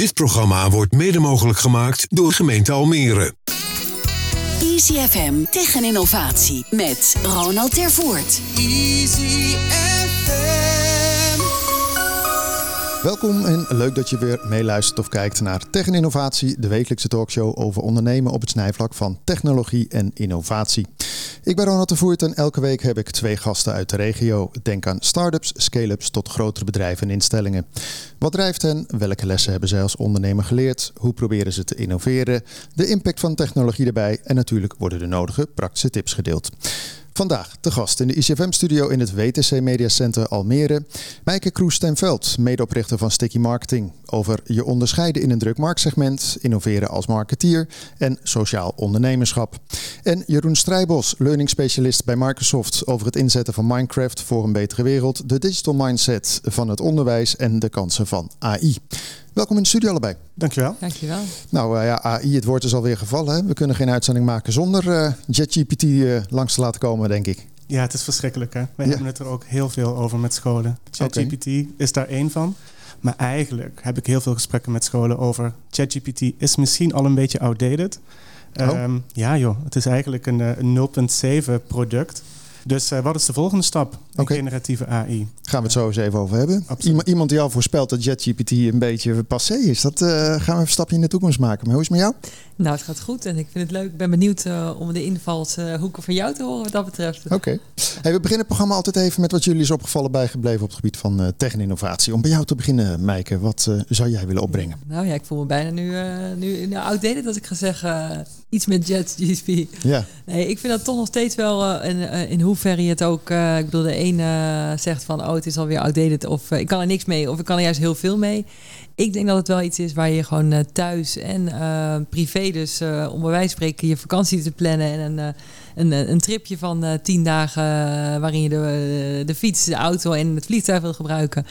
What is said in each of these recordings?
Dit programma wordt mede mogelijk gemaakt door gemeente Almere. Easy FM tegen innovatie met Ronald Tervoort. Easy FM. Welkom en leuk dat je weer meeluistert of kijkt naar Tech en Innovatie, de wekelijkse talkshow over ondernemen op het snijvlak van technologie en innovatie. Ik ben Ronald de Voert en elke week heb ik twee gasten uit de regio. Denk aan start-ups, scale-ups tot grotere bedrijven en instellingen. Wat drijft hen? Welke lessen hebben zij als ondernemer geleerd? Hoe proberen ze te innoveren? De impact van technologie erbij en natuurlijk worden de nodige praktische tips gedeeld. Vandaag de gast in de ICFM-studio in het WTC Media Center Almere. Mijke Kroes ten Veld, medeoprichter van Sticky Marketing. Over je onderscheiden in een druk marktsegment, innoveren als marketeer en sociaal ondernemerschap. En Jeroen Strijbos, learning specialist bij Microsoft. Over het inzetten van Minecraft voor een betere wereld, de digital mindset van het onderwijs en de kansen van AI. Welkom in de studio allebei. Dankjewel. Dankjewel. Nou uh, ja, AI, het woord is alweer gevallen. Hè? We kunnen geen uitzending maken zonder uh, JetGPT uh, langs te laten komen, denk ik. Ja, het is verschrikkelijk. Hè? We ja. hebben het er ook heel veel over met scholen. ChatGPT okay. is daar één van. Maar eigenlijk heb ik heel veel gesprekken met scholen over ChatGPT is misschien al een beetje outdated. Oh. Um, ja joh, het is eigenlijk een, een 0.7 product. Dus uh, wat is de volgende stap in okay. generatieve AI? Gaan we het zo eens even over hebben. Iemand, iemand die al voorspelt dat JetGPT een beetje passé is. Dat uh, gaan we even een stapje in de toekomst maken. Maar hoe is het met jou? Nou, het gaat goed en ik vind het leuk. Ik ben benieuwd uh, om de invalshoeken van jou te horen wat dat betreft. Oké. Okay. Hey, we beginnen het programma altijd even met wat jullie is opgevallen bijgebleven op het gebied van uh, tech en innovatie. Om bij jou te beginnen, Maaike, wat uh, zou jij willen opbrengen? Nou ja, ik voel me bijna nu, nu nou, outdated als ik ga zeggen iets met JetGPT. Ja. Nee, ik vind dat toch nog steeds wel in, in hoeverre je het ook... ik bedoel, de ene zegt van, oh, het is alweer outdated of ik kan er niks mee of ik kan er juist heel veel mee. Ik denk dat het wel iets is waar je gewoon thuis en privé, dus om bij wijze van spreken je vakantie te plannen en een, een, een tripje van tien dagen waarin je de, de fiets, de auto en het vliegtuig wil gebruiken,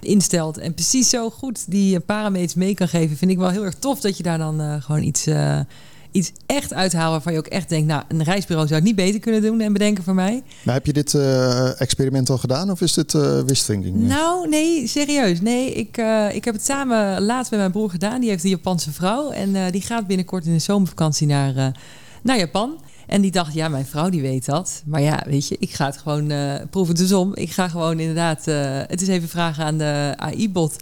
instelt. En precies zo goed die parameters mee kan geven, vind ik wel heel erg tof dat je daar dan gewoon iets iets echt uithalen waarvan je ook echt denkt, nou, een reisbureau zou het niet beter kunnen doen en bedenken voor mij. Maar heb je dit uh, experiment al gedaan of is dit uh? Nou, nee, serieus. Nee, ik, uh, ik heb het samen laatst met mijn broer gedaan. Die heeft een Japanse vrouw en die gaat binnenkort in de zomervakantie naar, naar Japan. En die dacht, ja, mijn vrouw die weet dat. Maar ja, weet je, ik ga het gewoon proeven de zon. Ik ga gewoon inderdaad het is even vragen aan de AI-bot.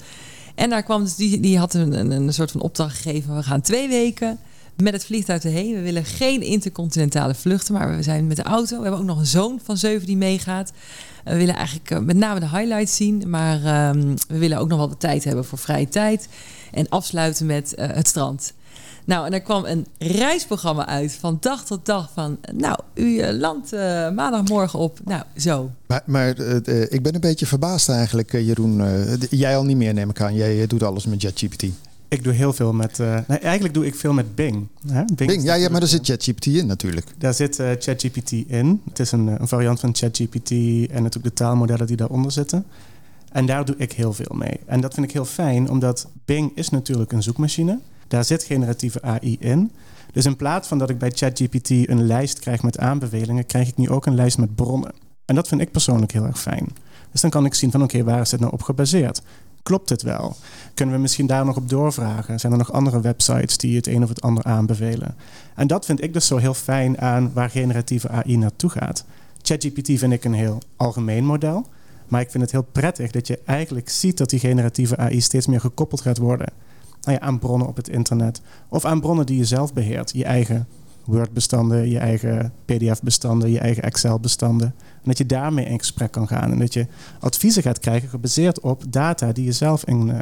En daar kwam dus, die, die had een, een, een soort van opdracht gegeven. We gaan twee weken met het vliegtuig erheen. We willen geen intercontinentale vluchten, maar we zijn met de auto. We hebben ook nog een zoon van zeven die meegaat. We willen eigenlijk met name de highlights zien, maar um, we willen ook nog wel de tijd hebben voor vrije tijd. En afsluiten met uh, het strand. Nou, en er kwam een reisprogramma uit van dag tot dag van... nou, u landt uh, maandagmorgen op, nou, zo. Maar, maar ik ben een beetje verbaasd eigenlijk, Jeroen. jij al niet meer, neem ik aan. Jij doet alles met JetGPT. Ik doe heel veel met. Uh, nee, eigenlijk doe ik veel met Bing. Hè? Bing, Bing ja, ja, maar daar zit ChatGPT in natuurlijk. Daar zit uh, ChatGPT in. Het is een, een, variant van ChatGPT en natuurlijk de taalmodellen die daaronder zitten. En daar doe ik heel veel mee. En dat vind ik heel fijn, omdat Bing is natuurlijk een zoekmachine. Daar zit generatieve AI in. Dus in plaats van dat ik bij ChatGPT een lijst krijg met aanbevelingen, krijg ik nu ook een lijst met bronnen. En dat vind ik persoonlijk heel erg fijn. Dus dan kan ik zien van oké, okay, waar is dit nou op gebaseerd? Klopt het wel? Kunnen we misschien daar nog op doorvragen? Zijn er nog andere websites die het een of het ander aanbevelen? En dat vind ik dus zo heel fijn aan waar generatieve AI naartoe gaat. ChatGPT vind ik een heel algemeen model. Maar ik vind het heel prettig dat je eigenlijk ziet dat die generatieve AI steeds meer gekoppeld gaat worden nou aan bronnen op het internet. Of aan bronnen die je zelf beheert. Je eigen Word-bestanden, je eigen PDF-bestanden, je eigen Excel-bestanden. En dat je daarmee in gesprek kan gaan. En dat je adviezen gaat krijgen gebaseerd op data die je zelf in, uh,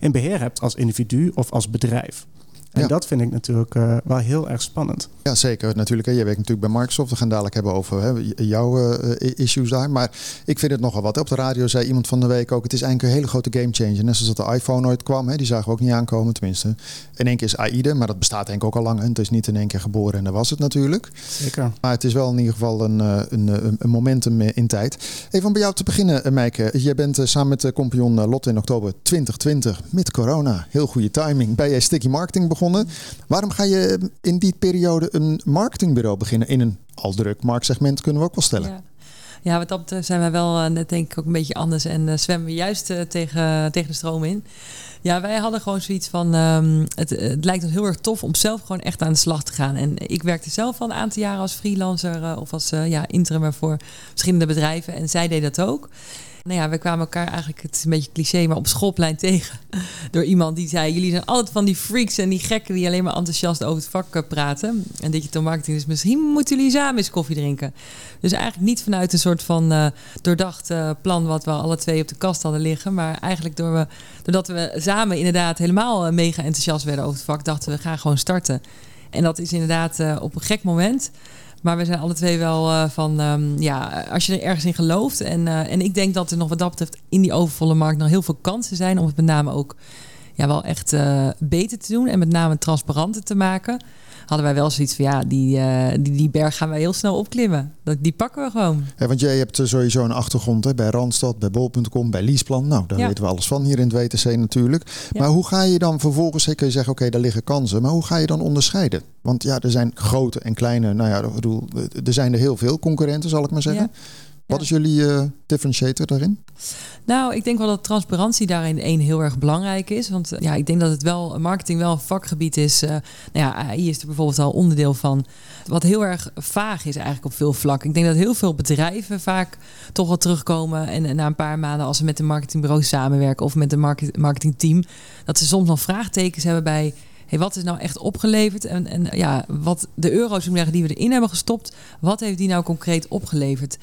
in beheer hebt als individu of als bedrijf. En ja. dat vind ik natuurlijk uh, wel heel erg spannend. Ja, zeker. Natuurlijk. Hè. Jij werkt natuurlijk bij Microsoft. We gaan dadelijk hebben over hè, jouw uh, issues daar. Maar ik vind het nogal wat. Op de radio zei iemand van de week ook... het is eigenlijk een hele grote game changer. Net zoals dat de iPhone ooit kwam. Hè, die zagen we ook niet aankomen. Tenminste, in één keer is AI er. Maar dat bestaat denk ik ook al lang. Hè. Het is niet in één keer geboren en dat was het natuurlijk. Zeker. Maar het is wel in ieder geval een, een, een, een momentum in tijd. Even om bij jou te beginnen, Meike. Jij bent samen met de compagnon Lotte in oktober 2020... met corona. Heel goede timing. Bij jij Sticky Marketing begonnen. Waarom ga je in die periode een marketingbureau beginnen in een al druk marktsegment, kunnen we ook wel stellen? Ja. Ja, wat dat betreft zijn wij wel uh, net denk ik ook een beetje anders en uh, zwemmen we juist uh, tegen, tegen de stroom in. Ja, wij hadden gewoon zoiets van, um, het, het, lijkt ons heel erg tof om zelf gewoon echt aan de slag te gaan. En ik werkte zelf al een aantal jaren als freelancer of als ja, interim voor verschillende bedrijven en zij deed dat ook. Nou ja, we kwamen elkaar eigenlijk, het is een beetje cliché, maar op schoolplein tegen. Door iemand die zei: Jullie zijn altijd van die freaks en die gekken die alleen maar enthousiast over het vak eh, praten. En digital marketing is misschien moeten jullie samen eens koffie drinken. Dus eigenlijk niet vanuit een soort van uh, doordacht uh, plan wat we alle twee op de kast hadden liggen. Maar eigenlijk door we, doordat we samen inderdaad helemaal mega enthousiast werden over het vak, dachten we gaan gewoon starten. En dat is inderdaad op een gek moment. Maar we zijn alle twee wel uh, van, um, ja, als je er ergens in gelooft. En, uh, en ik denk dat er nog wat dat betreft in die overvolle markt nog heel veel kansen zijn om het met name ook ja, wel echt uh, beter te doen. En met name transparanter te maken hadden wij wel zoiets van ja, die, uh, die, die berg gaan wij heel snel opklimmen. Dat, die pakken we gewoon. Ja, want jij hebt sowieso een achtergrond hè, bij Randstad, bij Bol.com, bij Leaseplan. Nou, daar ja. weten we alles van hier in het WTC natuurlijk. Maar hoe ga je dan vervolgens, kun je zeggen oké, okay, daar liggen kansen. Maar hoe ga je dan onderscheiden? Want ja, er zijn grote en kleine, nou ja, ik bedoel, er zijn er heel veel concurrenten, zal ik maar zeggen. Wat is jullie uh, differentiator daarin? Nou, ik denk wel dat transparantie daarin één heel erg belangrijk is. Want ja, ik denk dat het wel marketing wel een vakgebied is. Uh, nou ja, AI is er bijvoorbeeld al onderdeel van. Wat heel erg vaag is eigenlijk op veel vlakken. Ik denk dat heel veel bedrijven vaak toch wel terugkomen. En, na een paar maanden als ze met een marketingbureau samenwerken of met een market, marketingteam. Dat ze soms nog vraagtekens hebben bij hey, wat is nou echt opgeleverd? En, en ja, wat de euro's die we erin hebben gestopt, wat heeft die nou concreet opgeleverd?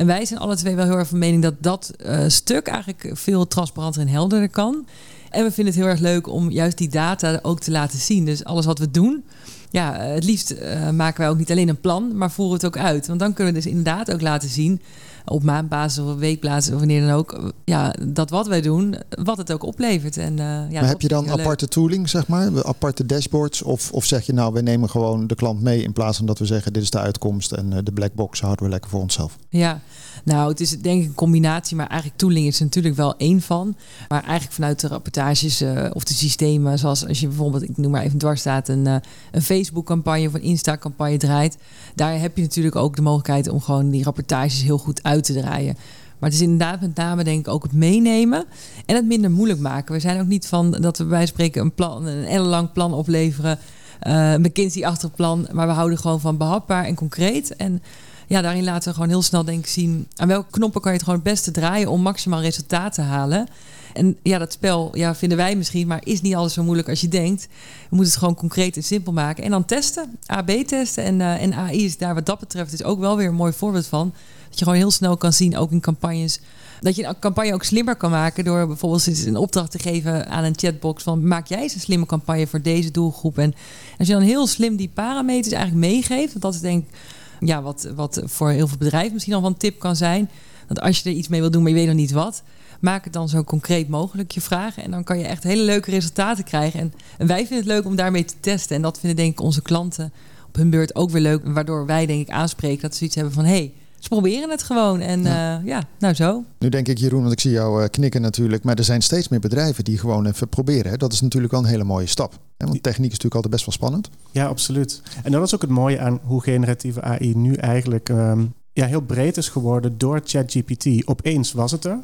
En wij zijn alle twee wel heel erg van mening dat dat uh, stuk eigenlijk veel transparanter en helderder kan. En we vinden het heel erg leuk om juist die data ook te laten zien. Dus alles wat we doen, ja, het liefst uh, maken wij ook niet alleen een plan, maar voeren het ook uit. Want dan kunnen we dus inderdaad ook laten zien op maandbasis of weekbasis of wanneer dan ook, ja, dat wat wij doen, wat het ook oplevert. En, uh, ja, maar heb je dan aparte leuk. tooling, zeg maar, aparte dashboards? Of, of zeg je nou, we nemen gewoon de klant mee in plaats van dat we zeggen, dit is de uitkomst en uh, de black box houden we lekker voor onszelf? Ja, nou, het is denk ik een combinatie, maar eigenlijk tooling is er natuurlijk wel één van. Maar eigenlijk vanuit de rapportages uh, of de systemen, zoals als je bijvoorbeeld, ik noem maar even dwars staat, een, uh, een Facebook-campagne of een Insta-campagne draait. Daar heb je natuurlijk ook de mogelijkheid om gewoon die rapportages heel goed uit te draaien. Maar het is inderdaad met name denk ik ook het meenemen en het minder moeilijk maken. We zijn ook niet van dat we bij spreken een plan, een ellenlang plan opleveren, uh, McKinsey-achtig plan. Maar we houden gewoon van behapbaar en concreet. En ja, daarin laten we gewoon heel snel denk zien aan welke knoppen kan je het gewoon het beste draaien om maximaal resultaat te halen. En ja, dat spel ja, vinden wij misschien, maar is niet alles zo moeilijk als je denkt. We moeten het gewoon concreet en simpel maken. En dan testen, AB testen. En, uh, en AI is daar wat dat betreft is ook wel weer een mooi voorbeeld van. Dat je gewoon heel snel kan zien, ook in campagnes. Dat je een campagne ook slimmer kan maken door bijvoorbeeld een opdracht te geven aan een chatbox van maak jij eens een slimme campagne voor deze doelgroep. En als je dan heel slim die parameters eigenlijk meegeeft, want dat is denk ik ja, wat, wat voor heel veel bedrijven misschien al een tip kan zijn. Dat als je er iets mee wil doen, maar je weet nog niet wat, maak het dan zo concreet mogelijk je vragen. En dan kan je echt hele leuke resultaten krijgen. En, en wij vinden het leuk om daarmee te testen. En dat vinden denk ik onze klanten op hun beurt ook weer leuk. Waardoor wij denk ik aanspreken dat ze iets hebben van hé. Hey, ze proberen het gewoon. En ja. Uh, ja, nou zo. Nu denk ik, Jeroen, want ik zie jou uh, knikken natuurlijk. Maar er zijn steeds meer bedrijven die gewoon even proberen. Hè? Dat is natuurlijk wel een hele mooie stap. Hè? Want techniek is natuurlijk altijd best wel spannend. Ja, absoluut. En dat is ook het mooie aan hoe generatieve AI nu eigenlijk um, ja, heel breed is geworden door ChatGPT. Opeens was het er.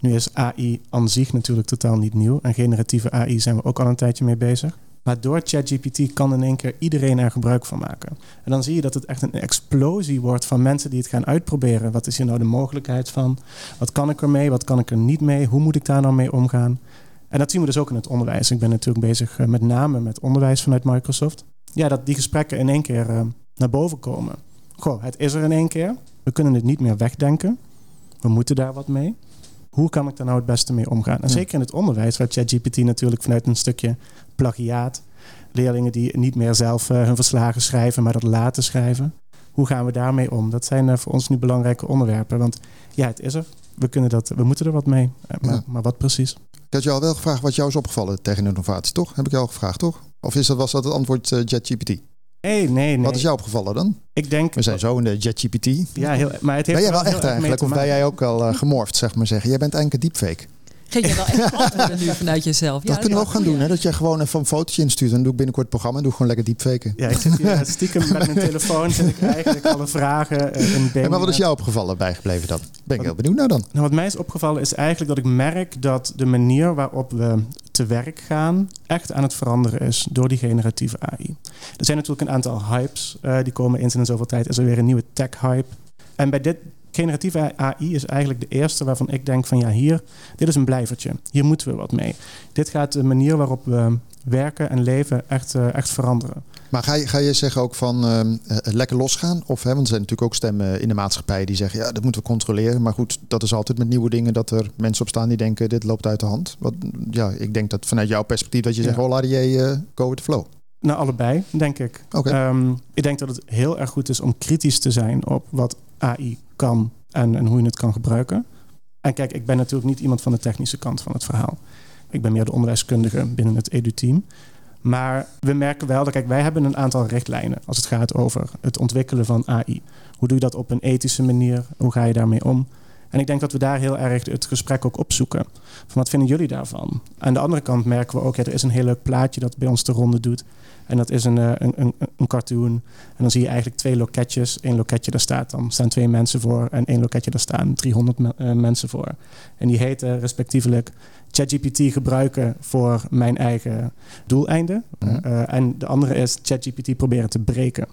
Nu is AI aan zich natuurlijk totaal niet nieuw. En generatieve AI zijn we ook al een tijdje mee bezig. Maar door ChatGPT kan in één keer iedereen er gebruik van maken. En dan zie je dat het echt een explosie wordt van mensen die het gaan uitproberen. Wat is hier nou de mogelijkheid van? Wat kan ik ermee? Wat kan ik er niet mee? Hoe moet ik daar nou mee omgaan? En dat zien we dus ook in het onderwijs. Ik ben natuurlijk bezig met name met onderwijs vanuit Microsoft. Ja, dat die gesprekken in één keer uh, naar boven komen. Goh, het is er in één keer. We kunnen het niet meer wegdenken. We moeten daar wat mee. Hoe kan ik daar nou het beste mee omgaan? En zeker in het onderwijs, waar ChatGPT natuurlijk vanuit een stukje plagiaat, leerlingen die niet meer zelf uh, hun verslagen schrijven, maar dat laten schrijven. Hoe gaan we daarmee om? Dat zijn uh, voor ons nu belangrijke onderwerpen. Want ja, het is er. We, kunnen dat, we moeten er wat mee. Uh, maar, ja. maar, wat precies? Ik had je al wel gevraagd wat jou is opgevallen tegen innovatie, toch? Heb ik jou al gevraagd, toch? Of is dat, was dat het antwoord ChatGPT? Nee, nee, nee. Wat is jou opgevallen dan? Ik denk... We zijn zo in de JetGPT. Ja, heel, maar het heeft ben jij wel echt eigenlijk? Of ben jij ook al uh, gemorfd, zeg maar zeggen? Jij bent eigenlijk een deepfake. Geef je wel echt antwoorden nu vanuit jezelf? Dat kunnen we ook gaan doen, hè? Dat jij gewoon even een fotootje instuurt. En dan doe ik binnenkort het programma en doe ik gewoon lekker deepfaken. Ja, ik zit hier stiekem met mijn telefoon. Zit ik eigenlijk alle vragen eh, in Bing. En maar wat is jou opgevallen bijgebleven dan? Ben ik heel benieuwd naar dan. Nou, wat mij is opgevallen is eigenlijk dat ik merk dat de manier waarop we te werk gaan echt aan het veranderen is door die generatieve AI. Er zijn natuurlijk een aantal hypes uh, die komen eens in zoveel tijd. Is er weer een nieuwe tech hype. En bij dit generatieve AI is eigenlijk de eerste waarvan ik denk van ja, hier, dit is een blijvertje. Hier moeten we wat mee. Dit gaat de manier waarop we werken en leven echt, uh, echt veranderen. Maar ga je, ga je zeggen ook van uh, lekker losgaan? Of, hè, want er zijn natuurlijk ook stemmen in de maatschappij die zeggen... ja, dat moeten we controleren. Maar goed, dat is altijd met nieuwe dingen... dat er mensen op staan die denken, dit loopt uit de hand. Wat, ja, ik denk dat vanuit jouw perspectief dat je ja. zegt... laat je go with the flow. Nou, allebei, denk ik. Okay. Um, ik denk dat het heel erg goed is om kritisch te zijn op wat AI kan en, hoe je het kan gebruiken. En kijk, ik ben natuurlijk niet iemand van de technische kant van het verhaal. Ik ben meer de onderwijskundige binnen het edu-team. Maar we merken wel dat, kijk, wij hebben een aantal richtlijnen als het gaat over het ontwikkelen van AI. Hoe doe je dat op een ethische manier? Hoe ga je daarmee om? En ik denk dat we daar heel erg het gesprek ook opzoeken. Van wat vinden jullie daarvan? Aan de andere kant merken we ook, ja, er is een heel leuk plaatje dat bij ons de ronde doet. En dat is een, een, een, een cartoon. En dan zie je eigenlijk twee loketjes. Eén loketje, daar staat dan, staan twee mensen voor. En één loketje, daar staan 300 me, uh, mensen voor. En die heten respectievelijk ChatGPT gebruiken voor mijn eigen doeleinden. Mm. Uh, en de andere is ChatGPT proberen te breken.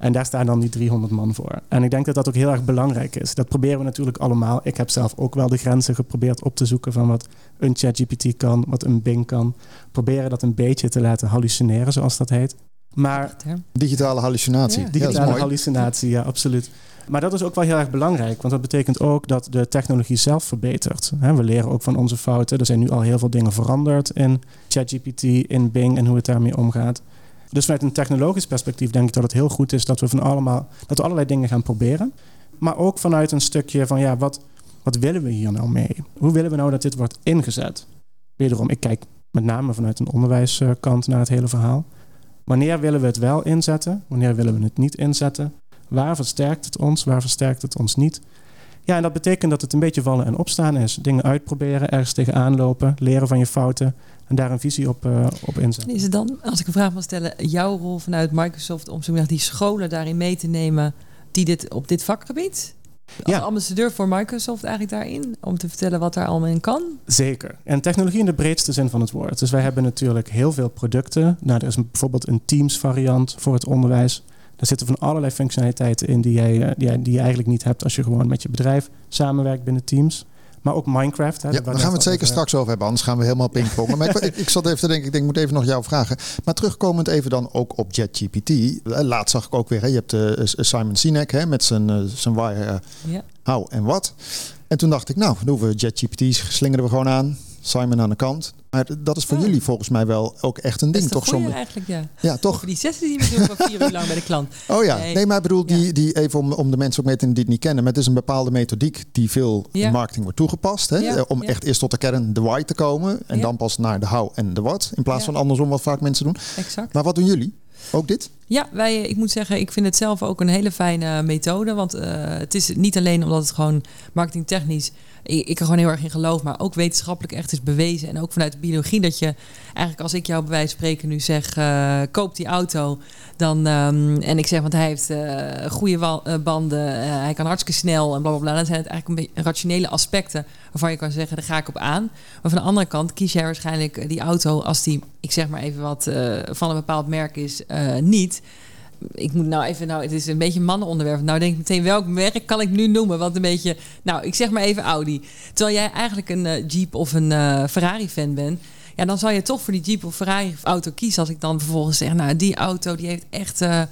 En daar staan dan die 300 man voor. En ik denk dat dat ook heel erg belangrijk is. Dat proberen we natuurlijk allemaal. Ik heb zelf ook wel de grenzen geprobeerd op te zoeken van wat een ChatGPT kan, wat een Bing kan. Proberen dat een beetje te laten hallucineren, zoals dat heet. Maar digitale hallucinatie. Ja, digitale ja, hallucinatie, ja, absoluut. Maar dat is ook wel heel erg belangrijk, want dat betekent ook dat de technologie zelf verbetert. We leren ook van onze fouten. Er zijn nu al heel veel dingen veranderd in ChatGPT, in Bing en hoe het daarmee omgaat. Dus vanuit een technologisch perspectief denk ik dat het heel goed is dat we van allemaal dat we allerlei dingen gaan proberen. Maar ook vanuit een stukje van ja, wat, wat willen we hier nou mee? Hoe willen we nou dat dit wordt ingezet? Wederom, ik kijk met name vanuit een onderwijskant naar het hele verhaal. Wanneer willen we het wel inzetten? Wanneer willen we het niet inzetten? Waar versterkt het ons? Waar versterkt het ons niet? Ja, en dat betekent dat het een beetje vallen en opstaan is. Dingen uitproberen, ergens tegenaan lopen, leren van je fouten en daar een visie op, uh, op inzetten. Is het dan, als ik een vraag mag stellen, jouw rol vanuit Microsoft om zo die scholen daarin mee te nemen die dit op dit vakgebied? Als ja. ambassadeur voor Microsoft eigenlijk daarin? Om te vertellen wat daar allemaal in kan? Zeker. En technologie in de breedste zin van het woord. Dus wij hebben natuurlijk heel veel producten. Nou, er is bijvoorbeeld een Teams variant voor het onderwijs. Daar zitten van allerlei functionaliteiten in die, jij, die, jij, die je eigenlijk niet hebt als je gewoon met je bedrijf samenwerkt binnen Teams. Maar ook Minecraft. Hè, ja, daar gaan we het zeker straks over hebben. Anders gaan we helemaal pingpongen. maar ik, ik, zat even te denken, ik denk, ik moet even nog jou vragen. Maar terugkomend even dan ook op JetGPT. Laatst zag ik ook weer, hè, je hebt uh, Simon Sinek hè, met zijn, uh, zijn waar, uh, ja. how en wat. En toen dacht ik, nou, doen we JetGPT, slingeren we gewoon aan. Simon aan de kant. Maar dat is voor jullie volgens mij wel ook echt een ding, toch? goeie Som- eigenlijk, ja. Ja, toch? Over die sessie die we doen van vier uur lang bij de klant. Oh ja, Nee. nee, maar ik bedoel, Ja. die, die, even om, om de mensen ook mee te die het niet kennen. Maar het is een bepaalde methodiek die veel Ja. in marketing wordt toegepast. Hè? Eh, Om echt eerst tot de kern, de why te komen. En dan pas naar de how en de what. In plaats van andersom wat vaak mensen doen. Exact. Maar wat doen jullie? Ook dit? Ja, wij, ik moet zeggen, ik vind het zelf ook een hele fijne methode. Want eh, het is niet alleen omdat het gewoon marketingtechnisch... Ik, ik er gewoon heel erg in geloof, maar ook wetenschappelijk echt is bewezen. En ook vanuit de biologie dat je eigenlijk als ik jou bij wijze van spreken nu zeg... eh, koop die auto, dan... ehm, en ik zeg, want hij heeft eh, goede eh, banden, eh, hij kan hartstikke snel en bla bla bla. Dan zijn het eigenlijk een beetje rationele aspecten waarvan je kan zeggen, daar ga ik op aan. Maar van de andere kant kies jij waarschijnlijk eh, die auto als die, ik zeg maar even wat, eh, van een bepaald merk is, eh, niet. Ik moet nou even, nou, het is een beetje een mannenonderwerp. Nou denk ik meteen, welk merk kan ik nu noemen? Wat een beetje, nou, ik zeg maar even Audi. Terwijl jij eigenlijk een eh, Jeep of een eh, Ferrari-fan bent. Ja, dan zal je toch voor die Jeep of Ferrari-auto kiezen. Als ik dan vervolgens zeg, nou, die auto die heeft echt... eh,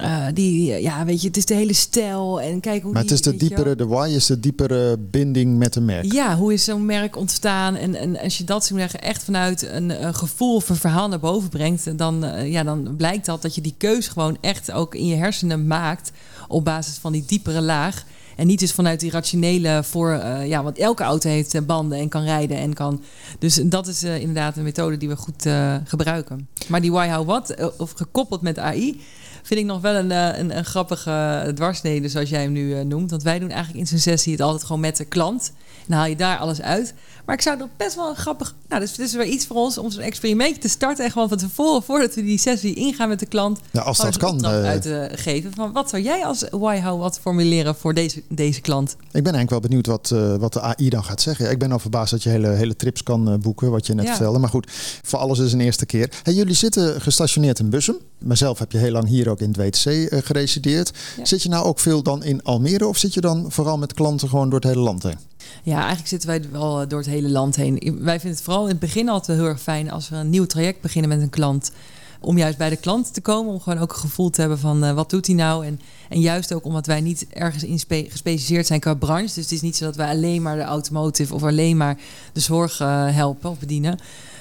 eh, die, ja, weet je, het is de hele stijl en kijk hoe Maar die, het is de diepere, de why is de diepere binding met een merk. Ja, hoe is zo'n merk ontstaan? En, en als je dat zeggen, echt vanuit een, een gevoel of een verhaal naar boven brengt, dan, eh, ja, dan blijkt dat dat je die keus gewoon echt ook in je hersenen maakt op basis van die diepere laag. En niet dus vanuit die rationele voor, eh, ja, want elke auto heeft eh, banden en kan rijden en kan. Dus dat is eh, inderdaad een methode die we goed eh, gebruiken. Maar die why, how, what, eh, of gekoppeld met AI, vind ik nog wel een, eh, een, een grappige dwarsnede, zoals jij hem nu eh, noemt. Want wij doen eigenlijk in zijn sessie het altijd gewoon met de klant. En haal je daar alles uit. Maar ik zou er best wel een grappig... Nou, dus het is weer iets voor ons om zo'n experimentje te starten. En gewoon van tevoren, voordat we die sessie ingaan met de klant... Ja, als dat kan, eh. uit te geven. Van wat zou jij als why, how, wat formuleren voor deze, deze klant? Ik ben eigenlijk wel benieuwd wat, wat de AI dan gaat zeggen. Ik ben al verbaasd dat je hele, hele trips kan boeken, wat je net Ja. vertelde. Maar goed, voor alles is een eerste keer. Hey, jullie zitten gestationeerd in Bussum. Mezelf heb je heel lang hier ook in het WTC eh, geresideerd. Ja. Zit je nou ook veel dan in Almere of zit je dan vooral met klanten gewoon door het hele land heen? Ja, eigenlijk zitten wij wel eh, door het hele land heen. Wij vinden het vooral in het begin altijd heel erg fijn als we een nieuw traject beginnen met een klant. Om juist bij de klant te komen, om gewoon ook een gevoel te hebben van eh, wat doet hij nou. En, en juist ook omdat wij niet ergens in gespecialiseerd zijn qua branche. Dus het is niet zo dat wij alleen maar de automotive of alleen maar de zorg eh, helpen of bedienen.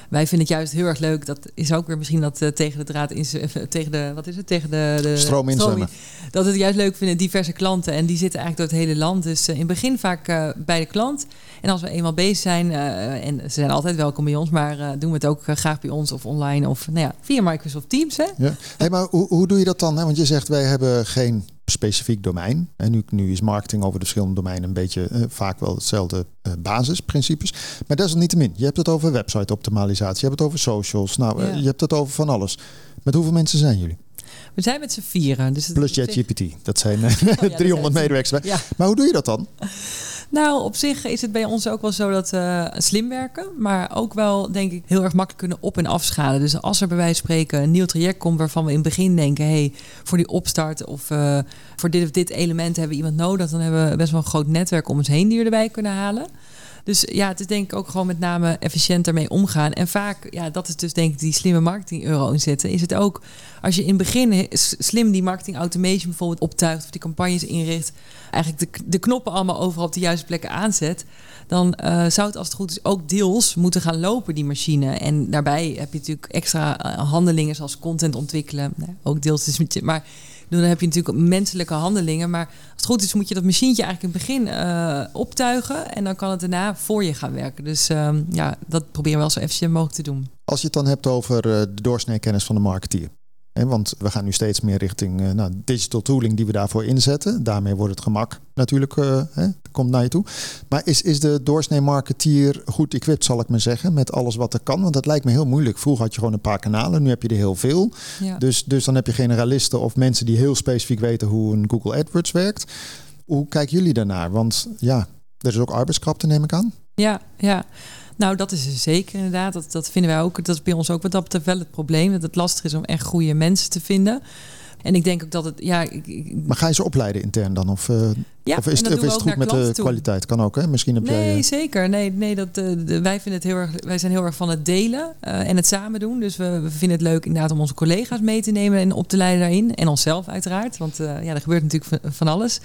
Wij vinden het juist heel erg leuk. Dat is ook weer misschien dat eh, tegen de draad in tegen de wat is het tegen de, de Stroom inzwemmen. dat we het juist leuk vinden, diverse klanten. En die zitten eigenlijk door het hele land. Dus eh, in het begin vaak eh, bij de klant. En als we eenmaal bezig zijn, eh, en ze zijn altijd welkom bij ons, maar eh, doen we het ook eh, graag bij ons of online of nou ja, via Microsoft Teams. Hè? Ja. Hey, maar hoe, hoe doe je dat dan? Hè? Want je zegt wij hebben geen specifiek domein. En nu, nu is marketing over de verschillende domeinen een beetje eh, vaak wel hetzelfde eh, basisprincipes. Maar desalniettemin, je hebt het over website optimalisatie, je hebt het over socials, nou, eh, Ja. je hebt het over van alles. Met hoeveel mensen zijn jullie? We zijn met z'n vieren. Dus het Plus ChatGPT. Dat zijn eh, Oh ja, dat 300 zijn- medewerkers. Ja. Maar hoe doe je dat dan? Nou, op zich is het bij ons ook wel zo dat we slim werken. Maar ook wel, denk ik, heel erg makkelijk kunnen op- en afschalen. Dus als er bij wijze van spreken een nieuw traject komt waarvan we in het begin denken... hey, voor die opstart of eh, voor dit of dit element hebben we iemand nodig... dan hebben we best wel een groot netwerk om ons heen die we erbij kunnen halen. Dus ja, het is denk ik ook gewoon met name efficiënt ermee omgaan. En vaak, ja, dat is dus denk ik die slimme marketing euro inzetten. Is het ook als je in het begin slim die marketing automation bijvoorbeeld optuigt of die campagnes inricht, eigenlijk de, de knoppen allemaal overal op de juiste plekken aanzet, dan eh, zou het als het goed is ook deels moeten gaan lopen die machine. En daarbij heb je natuurlijk extra eh, handelingen zoals content ontwikkelen, nou, ook deels is met je, maar dan heb je natuurlijk menselijke handelingen. Maar als het goed is, moet je dat machientje eigenlijk in het begin eh, optuigen. En dan kan het daarna voor je gaan werken. Dus ehm, ja, dat proberen we wel zo efficiënt mogelijk te doen. Als je het dan hebt over eh, de doorsnee kennis van de marketeer. Want we gaan nu steeds meer richting eh, nou, digital tooling die we daarvoor inzetten. Daarmee wordt het gemak natuurlijk eh, hè, komt naar je toe. Maar is, is de doorsnee marketeer goed equipped, zal ik maar zeggen, met alles wat er kan? Want dat lijkt me heel moeilijk. Vroeger had je gewoon een paar kanalen, nu heb je er heel veel. Ja. Dus, dus dan heb je generalisten of mensen die heel specifiek weten hoe een Google AdWords werkt. Hoe kijken jullie daarnaar? Want ja, er is ook arbeidskrapte, neem ik aan. Ja, ja. Nou, dat is er zeker inderdaad. Dat, dat vinden wij ook. Dat is bij ons ook wat dat betreft wel het probleem. Dat het lastig is om echt goede mensen te vinden. En ik denk ook dat het. Ja, ik, Maar ga je ze opleiden intern dan? Of, ja of is, het, of is we het goed met de toe. kwaliteit? Kan ook, hè? Misschien heb jij... Nee, eh, zeker. Nee, nee dat, eh, wij, vinden het heel erg, wij zijn heel erg van het delen en het samen doen. Dus we, we vinden het leuk inderdaad om onze collega's mee te nemen en op te leiden daarin. En onszelf uiteraard, want ja, er gebeurt natuurlijk van, van alles.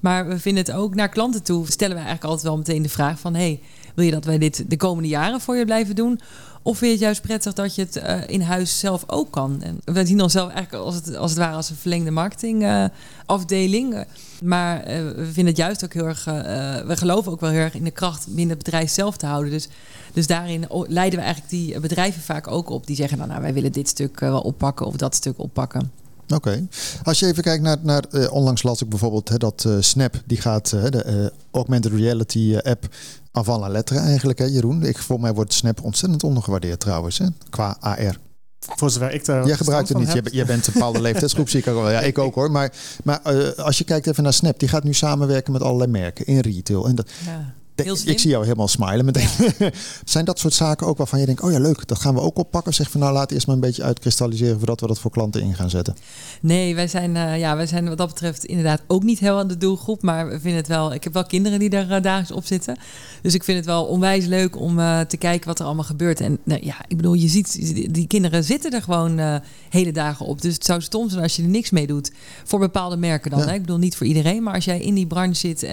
Maar we vinden het ook naar klanten toe. Stellen wij eigenlijk altijd wel meteen de vraag van... hey, wil je dat wij dit de komende jaren voor je blijven doen? Of vind je het juist prettig dat je het eh, in huis zelf ook kan? En we zien ons zelf eigenlijk als het, als het ware als een verlengde marketingafdeling. maar eh, we vinden het juist ook heel erg... eh, eh, we geloven ook wel heel erg in de kracht binnen het bedrijf zelf te houden. Dus, dus daarin leiden we eigenlijk die bedrijven vaak ook op. Die zeggen, nou, nou wij willen dit stuk eh, wel oppakken of dat stuk oppakken. Oké. Als je even kijkt naar, naar eh, onlangs las ik bijvoorbeeld hè, dat eh, Snap, die gaat eh, de eh, augmented reality eh, app avant la lettre eigenlijk, hè, Jeroen. Ik, voor mij wordt Snap ontzettend ondergewaardeerd trouwens, hè, qua AR. Voor zover ik daar Jij gebruikt het niet. jij bent een bepaalde leeftijdsgroep, zie ik ook wel. Ja, ik ook hoor. Maar, maar eh, als je kijkt even naar Snap, die gaat nu samenwerken met allerlei merken in retail. En dat, Ja. Ik zie jou helemaal smilen meteen. Zijn dat soort zaken ook waarvan je denkt, oh ja leuk, dat gaan we ook oppakken? Zeg van nou laat eerst maar een beetje uitkristalliseren voordat we dat voor klanten in gaan zetten. Nee, wij zijn, eh, ja, wij zijn wat dat betreft inderdaad ook niet heel aan de doelgroep. Maar we vinden het wel. Ik heb wel kinderen die daar uh, dagelijks op zitten. Dus ik vind het wel onwijs leuk om uh, te kijken wat er allemaal gebeurt. En nou, ja, ik bedoel, je ziet, die kinderen zitten er gewoon hele dagen op. Dus het zou stom zijn als je er niks mee doet. Voor bepaalde merken dan. Ja. Hè? Ik bedoel, niet voor iedereen. Maar als jij in die branche zit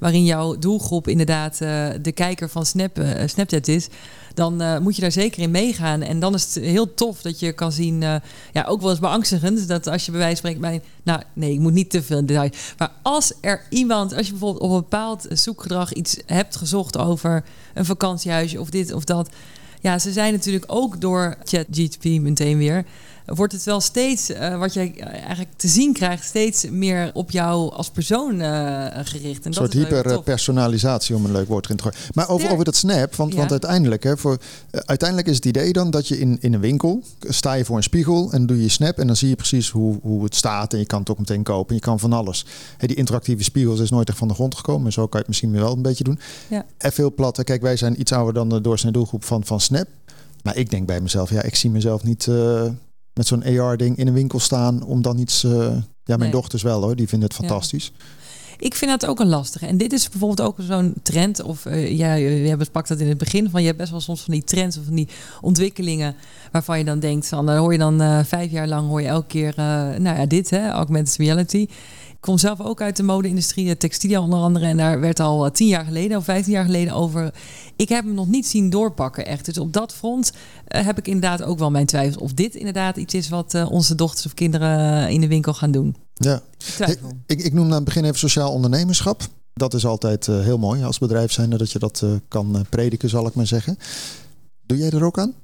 waarin jouw doelgroep inderdaad uh, de kijker van Snap, uh, Snapchat is dan uh, moet je daar zeker in meegaan. En dan is het heel tof dat je kan zien, ja, ook wel eens beangstigend, dat als je bij wijze van spreken nou nee, ik moet niet te veel in detail. Maar als er iemand, als je bijvoorbeeld op een bepaald zoekgedrag iets hebt gezocht over een vakantiehuisje of dit of dat. Ja, ze zijn natuurlijk ook door ChatGPT meteen weer wordt het wel steeds, uh, wat jij eigenlijk te zien krijgt, steeds meer op jou als persoon uh, gericht. En een soort hyperpersonalisatie, om een leuk woord erin te gooien. Maar over, over dat snap, want, Ja. want uiteindelijk, hè, voor, uh, uiteindelijk is het idee dan dat je in, in een winkel sta je voor een spiegel en doe je snap en dan zie je precies hoe, hoe het staat en je kan het ook meteen kopen. En je kan van alles. Hè, die interactieve spiegels is nooit echt van de grond gekomen, maar zo kan je het misschien wel een beetje doen. Ja. En veel platte, kijk, wij zijn iets ouder dan de doorsnee doelgroep van, van Snap. Maar ik denk bij mezelf, ja, ik zie mezelf niet uh, met zo'n AR-ding in een winkel staan om dan iets. Uh, ja, mijn Nee. dochters wel hoor, die vinden het fantastisch. Ik vind dat ook een lastige. En dit is bijvoorbeeld ook zo'n trend. Of uh, ja, je hebt pakt dat in het begin van. Je hebt best wel soms van die trends of van die ontwikkelingen. Waarvan je dan denkt van. Dan hoor je dan uh, vijf jaar lang hoor je elke keer. Nou ja, dit hè, augmented reality. Ik kom zelf ook uit de mode-industrie, de textilia onder andere. En daar werd al tien jaar geleden of vijftien jaar geleden over. Ik heb hem nog niet zien doorpakken, echt. Dus op dat front uh, heb ik inderdaad ook wel mijn twijfels. Of dit inderdaad iets is wat uh, onze dochters of kinderen in de winkel gaan doen. Ja, ik, ik, ik noem aan het begin even sociaal ondernemerschap. Dat is altijd uh, heel mooi als bedrijf zijn dat je dat kan prediken, zal ik maar zeggen. Doe jij er ook aan?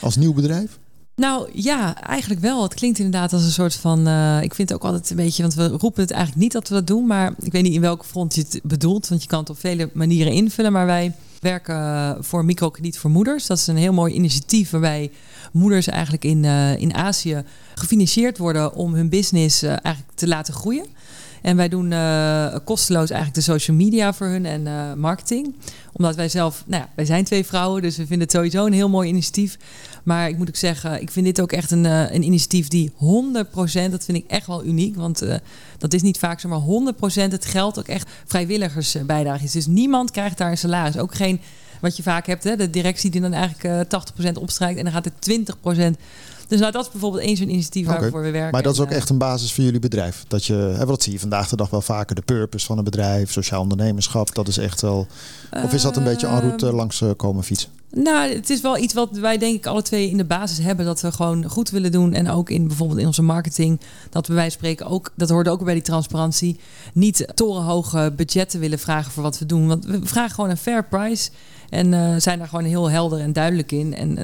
Als nieuw bedrijf? Nou ja, eigenlijk wel. Het klinkt inderdaad als een soort van. Uh, ik vind het ook altijd een beetje. Want we roepen het eigenlijk niet dat we dat doen. Maar ik weet niet in welke front je het bedoelt. Want je kan het op vele manieren invullen. Maar wij werken voor microkrediet voor moeders. Dat is een heel mooi initiatief waarbij moeders eigenlijk in, uh, in Azië gefinancierd worden om hun business uh, eigenlijk te laten groeien. En wij doen kosteloos eigenlijk de social media voor hun en marketing. Omdat wij zelf, nou ja, wij zijn twee vrouwen, dus we vinden het sowieso een heel mooi initiatief. Maar ik moet ook zeggen, ik vind dit ook echt een, uh, een initiatief die 100%, dat vind ik echt wel uniek. Want uh, dat is niet vaak zo, maar 100% het geld ook echt vrijwilligersbijdrage is. Dus niemand krijgt daar een salaris. Ook geen, wat je vaak hebt, hè, de directie die dan eigenlijk uh, 80% opstrijkt en dan gaat het 20%. Dus nou, dat is bijvoorbeeld één zo'n initiatief okay. waarvoor we werken. Maar dat is ook echt een basis voor jullie bedrijf. Dat je, hè, zie je vandaag de dag wel vaker, de purpose van een bedrijf, sociaal ondernemerschap, dat is echt wel. Of is dat een beetje en route langs uh, komen fietsen? Nou, het is wel iets wat wij denk ik alle twee in de basis hebben. Dat we gewoon goed willen doen. En ook in bijvoorbeeld in onze marketing. Dat we bij spreken ook, dat hoort ook bij die transparantie. Niet torenhoge budgetten willen vragen voor wat we doen. Want we vragen gewoon een fair price. En uh, zijn daar gewoon heel helder en duidelijk in. En,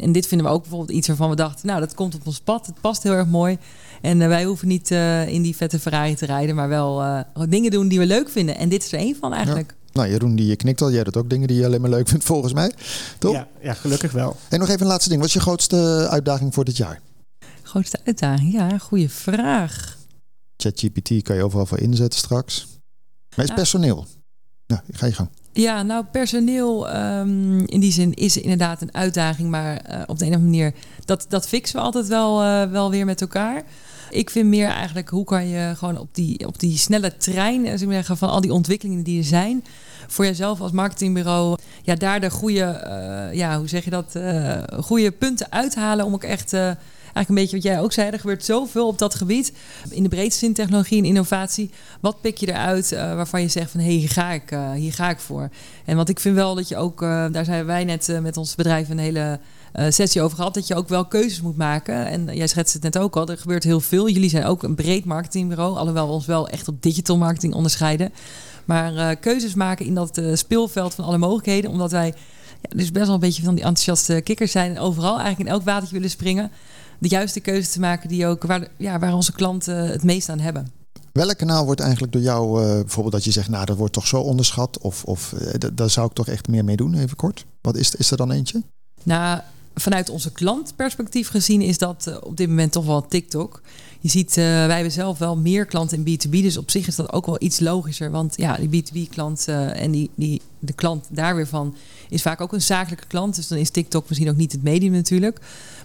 en, dit vinden we ook bijvoorbeeld iets waarvan we dachten... nou, dat komt op ons pad. Het past heel erg mooi. En uh, wij hoeven niet uh, in die vette Ferrari te rijden... maar wel dingen doen die we leuk vinden. En dit is er één van eigenlijk. Ja. Nou, Jeroen, die knikt al. Jij doet ook dingen die je alleen maar leuk vindt, volgens mij. Toch? Ja, ja gelukkig wel. En nog even een laatste ding. Wat is je grootste uitdaging voor dit jaar? Grootste uitdaging? Ja, goede vraag. ChatGPT kan je overal voor inzetten straks. Maar is Ja. personeel? Nou, ga je gang. Ja, nou, personeel um, in die zin is inderdaad een uitdaging. Maar uh, op de een of andere manier, dat, dat fixen we altijd wel, uh, wel weer met elkaar. Ik vind meer eigenlijk, hoe kan je gewoon op die, op die snelle trein, maar zeggen, van al die ontwikkelingen die er zijn, voor jezelf als marketingbureau, ja, daar de goede, uh, ja, hoe zeg je dat, goede punten uithalen om ook echt eigenlijk een beetje wat jij ook zei. Er gebeurt zoveel op dat gebied. In de breedste zin technologie en innovatie. Wat pik je eruit uh, waarvan je zegt van hé, hey, hier, ga ik, uh, hier ga ik voor. En want ik vind wel dat je ook, uh, daar zijn wij net met ons bedrijf een hele sessie over gehad, dat je ook wel keuzes moet maken. En jij schetst het net ook al, er gebeurt heel veel. Jullie zijn ook een breed marketingbureau, alhoewel we ons wel echt op digital marketing onderscheiden. Maar keuzes maken in dat speelveld van alle mogelijkheden, omdat wij ja, dus best wel een beetje van die enthousiaste kikkers zijn en overal eigenlijk in elk watertje willen springen de juiste keuze te maken die ook waar, ja, waar onze klanten het meest aan hebben. Welk kanaal wordt eigenlijk door jou, uh, bijvoorbeeld dat je zegt, nou dat wordt toch zo onderschat, of, of uh, daar zou ik toch echt meer mee doen, even kort? Wat is, is er dan eentje? Nou, vanuit onze klantperspectief gezien is dat uh, op dit moment toch wel TikTok. Je ziet, wij hebben zelf wel meer klanten in B2B, dus op zich is dat ook wel iets logischer. Want ja, die B2B-klant en die, die, de klant daar weer van is vaak ook een zakelijke klant. Dus dan is TikTok misschien ook niet het medium natuurlijk.